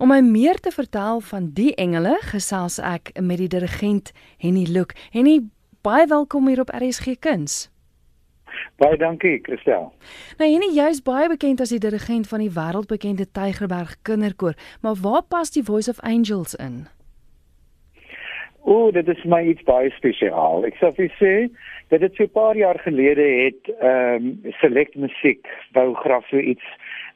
Om my meer te vertel van die engele, gesels ek met die dirigent Henny Look. Henny, baie welkom hier op RSG Kuns. Baie dankie, Christel. Nou Henny, jy's baie bekend as die dirigent van die wêreldbekende Tygerberg Kinderkoor, maar waar pas die Voice of Angels in? O, dit is my iets baie spesiaal. Ek sou vir sê dat dit so 'n paar jaar gelede het ehm um, Select Musiek wou graag so iets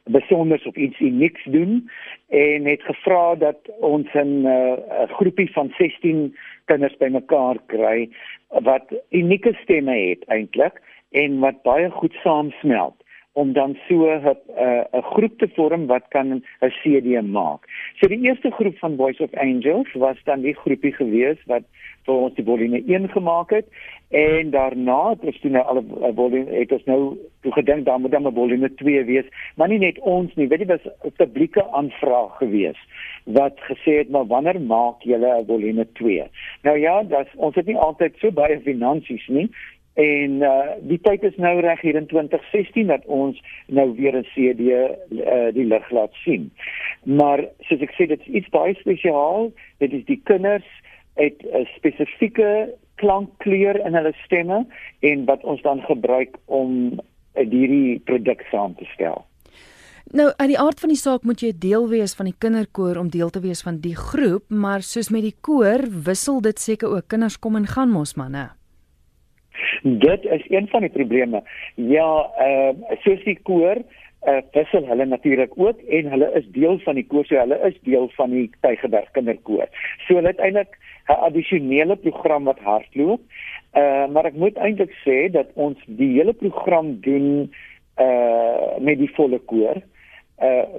besonders of iets unieks doen en het gevra dat ons 'n uh, groepie van 16 kinders bymekaar kry wat unieke stemme het eintlik en wat baie goed saamsmelt om dan so 'n 'n groep te vorm wat kan 'n CD maak. So die eerste groep van Voice of Angels was dan die groepie gewees wat vir ons die volume 1 gemaak het en daarna het ons toe nou al 'n volume het ons nou toe gedink dan moet dan 'n volume 2 wees, maar nie net ons nie, weet jy was 'n publieke aanvraag gewees wat gesê het maar wanneer maak julle 'n volume 2? Nou ja, dat ons het nie altyd so baie finansies nie En uh die tyd is nou reg hier in 2016 dat ons nou weer 'n CD uh die lig laat sien. Maar soos ek sê dit is iets baie spesiaal. Dit is die kinders het 'n spesifieke klankkleur in hulle stemme en wat ons dan gebruik om uh, hierdie produk saam te stel. Nou, uit die aard van die saak moet jy deel wees van die kinderkoor om deel te wees van die groep, maar soos met die koor wissel dit seker ook kinders kom en gaan mos manne. Dit is een van die probleme. Ja, ehm uh, soos die koor uh wissel hulle natuurlik ook en hulle is deel van die koor, so hulle is deel van die Tygerberg kinderkoor. So hulle het eintlik 'n addisionele program wat hardloop. Uh maar ek moet eintlik sê dat ons die hele program doen uh met die volle koor. Uh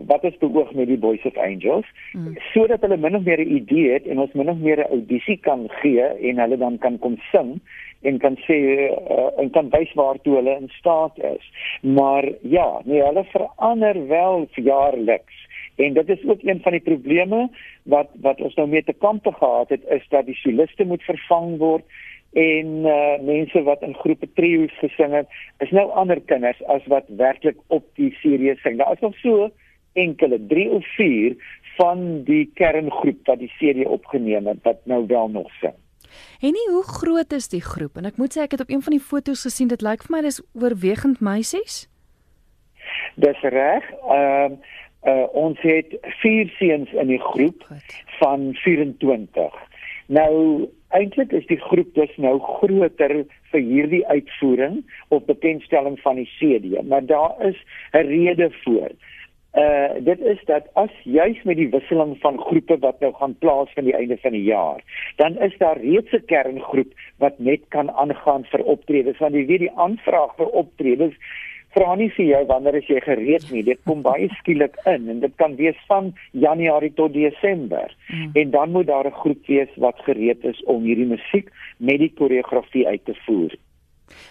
wat is beoog met die Boys of Angels hmm. sodat hulle min of meer 'n idee het en ons min of meer 'n audisie kan gee en hulle dan kan kom sing en kan sê uh, en kan wys waartoe hulle in staat is. Maar ja, nee, hulle verander wel jaarliks. En dit is ook een van die probleme wat wat ons nou mee te kampe gehad het is dat die soliste moet vervang word en uh, mense wat in groepe trio's gesing het, is nou ander kinders as wat werklik op die serie sing. Daar is nog so enkele 3 of 4 van die kerngroep wat die serie opgeneem het wat nou wel nog sing. En nie hoe groot is die groep? En ek moet sê ek het op een van die foto's gesien dit lyk vir my dis oorwegend meisies. Dis reg. Ehm uh, uh, ons het vier seuns in die groep van 24. Nou eintlik is die groep dus nou groter vir hierdie uitvoering op bekendstelling van die CD, maar daar is 'n rede voor. Uh dit is dat as juis met die wisseling van groepe wat nou gaan plaas van die einde van die jaar, dan is daar reeds 'n kerngroep wat net kan aangaan vir optredes want jy weet die aanvraag vir optredes vra nie vir jou wanneer is jy gereed nie. Dit kom baie skielik in en dit kan wees van Januarie tot Desember. Mm. En dan moet daar 'n groep wees wat gereed is om hierdie musiek met die koreografie uit te voer.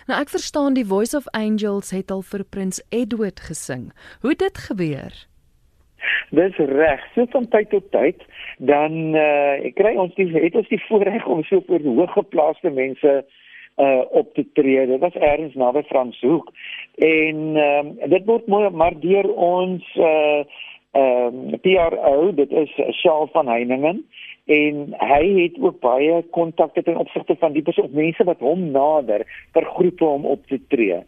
Nou ek verstaan die Voice of Angels het al vir Prins Edward gesing. Hoe het dit gebeur? Dis reg. So van tyd tot tyd dan uh ek kry ons die het ons die voorreg om so voor hooggeplaaste mense uh op te tree. Dit was eers naby Franshoek. En ehm uh, dit word mooi maar deur ons uh ehm uh, PRO, dit is Shaal van Heiningen en hy het ook baie kontakte ten opsigte van die persoon mense wat hom nader vir groepe om op te tree.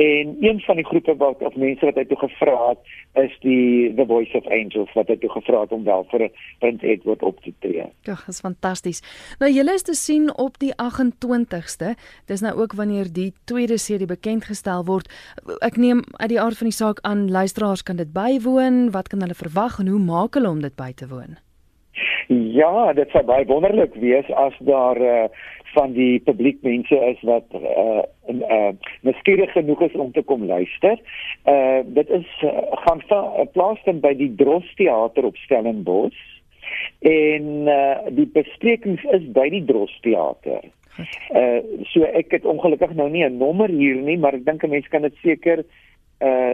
En een van die groepe wat of mense wat hy toe gevra het is die The Voice of Angels wat hy toe gevra het om wel vir Prins Edward op te tree. Ja, dis fantasties. Nou julle is te sien op die 28ste. Dis nou ook wanneer die tweede serie bekend gestel word. Ek neem uit die aard van die saak aan luisteraars kan dit bywoon. Wat kan hulle verwag en hoe maak hulle om dit by te woon? Ja, dit sou baie wonderlik wees as daar uh, van die publiek mense is wat uh en uh nuuskierig genoeg is om te kom luister. Uh dit is uh, gaan uh, plaasvind by die Dros Theater op Stellenbosch. En uh die besprekings is by die Dros Theater. Uh so ek het ongelukkig nou nie 'n nommer hier nie, maar ek dink 'n mens kan dit seker uh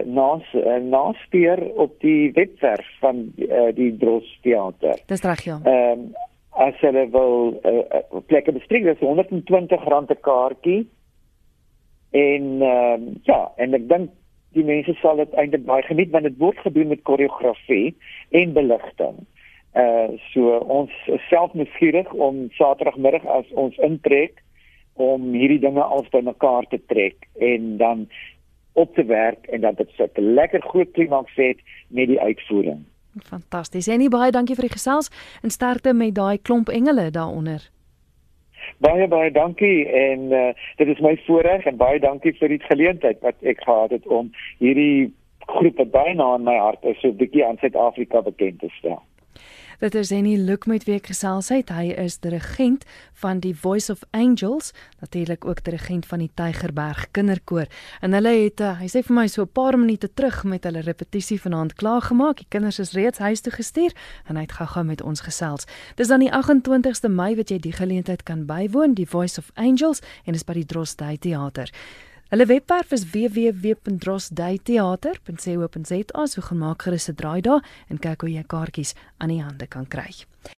nas uh, naspeur op die webwerf van uh, die Dros Theater. Dis reg ja. Ehm um, as hulle wil uh, plekke bestreek, dis R120 'n kaartjie. En ehm um, ja, en ek dink die mense sal dit eintlik baie geniet want dit word gedoen met koreografie en beligting. Uh so ons self nuuskierig om Saterdagmiddag as ons intrek om hierdie dinge als bymekaar te trek en dan op te werk en dat dit so 'n lekker groot klimaks het met die uitvoering. Fantasties. En baie dankie vir die gesels en sterkte met daai klomp engele daaronder. Baie baie dankie en uh, dit is my voorreg en baie dankie vir die geleentheid wat ek gehad het om hierdie groep wat baie na in my hart is so 'n bietjie aan Suid-Afrika bekend te stel. Dit is Henny Luk met wie ek gesels het. Hy is dirigent van die Voice of Angels, natuurlik ook dirigent van die Tygerberg Kinderkoor. En hulle het uh, hy sê vir my so 'n paar minute terug met hulle repetisie vanaand klaar gemaak. Die kinders is reeds huis toe gestuur en hy het gou-gou met ons gesels. Dis dan die 28ste Mei wat jy die geleentheid kan bywoon, die Voice of Angels en is by die Drostdy Theater. Hulle webwerf is www.drosdaytheater.co.za. So gemaak gerus 'n draai daar en kyk hoe jy kaartjies aan die hande kan kry.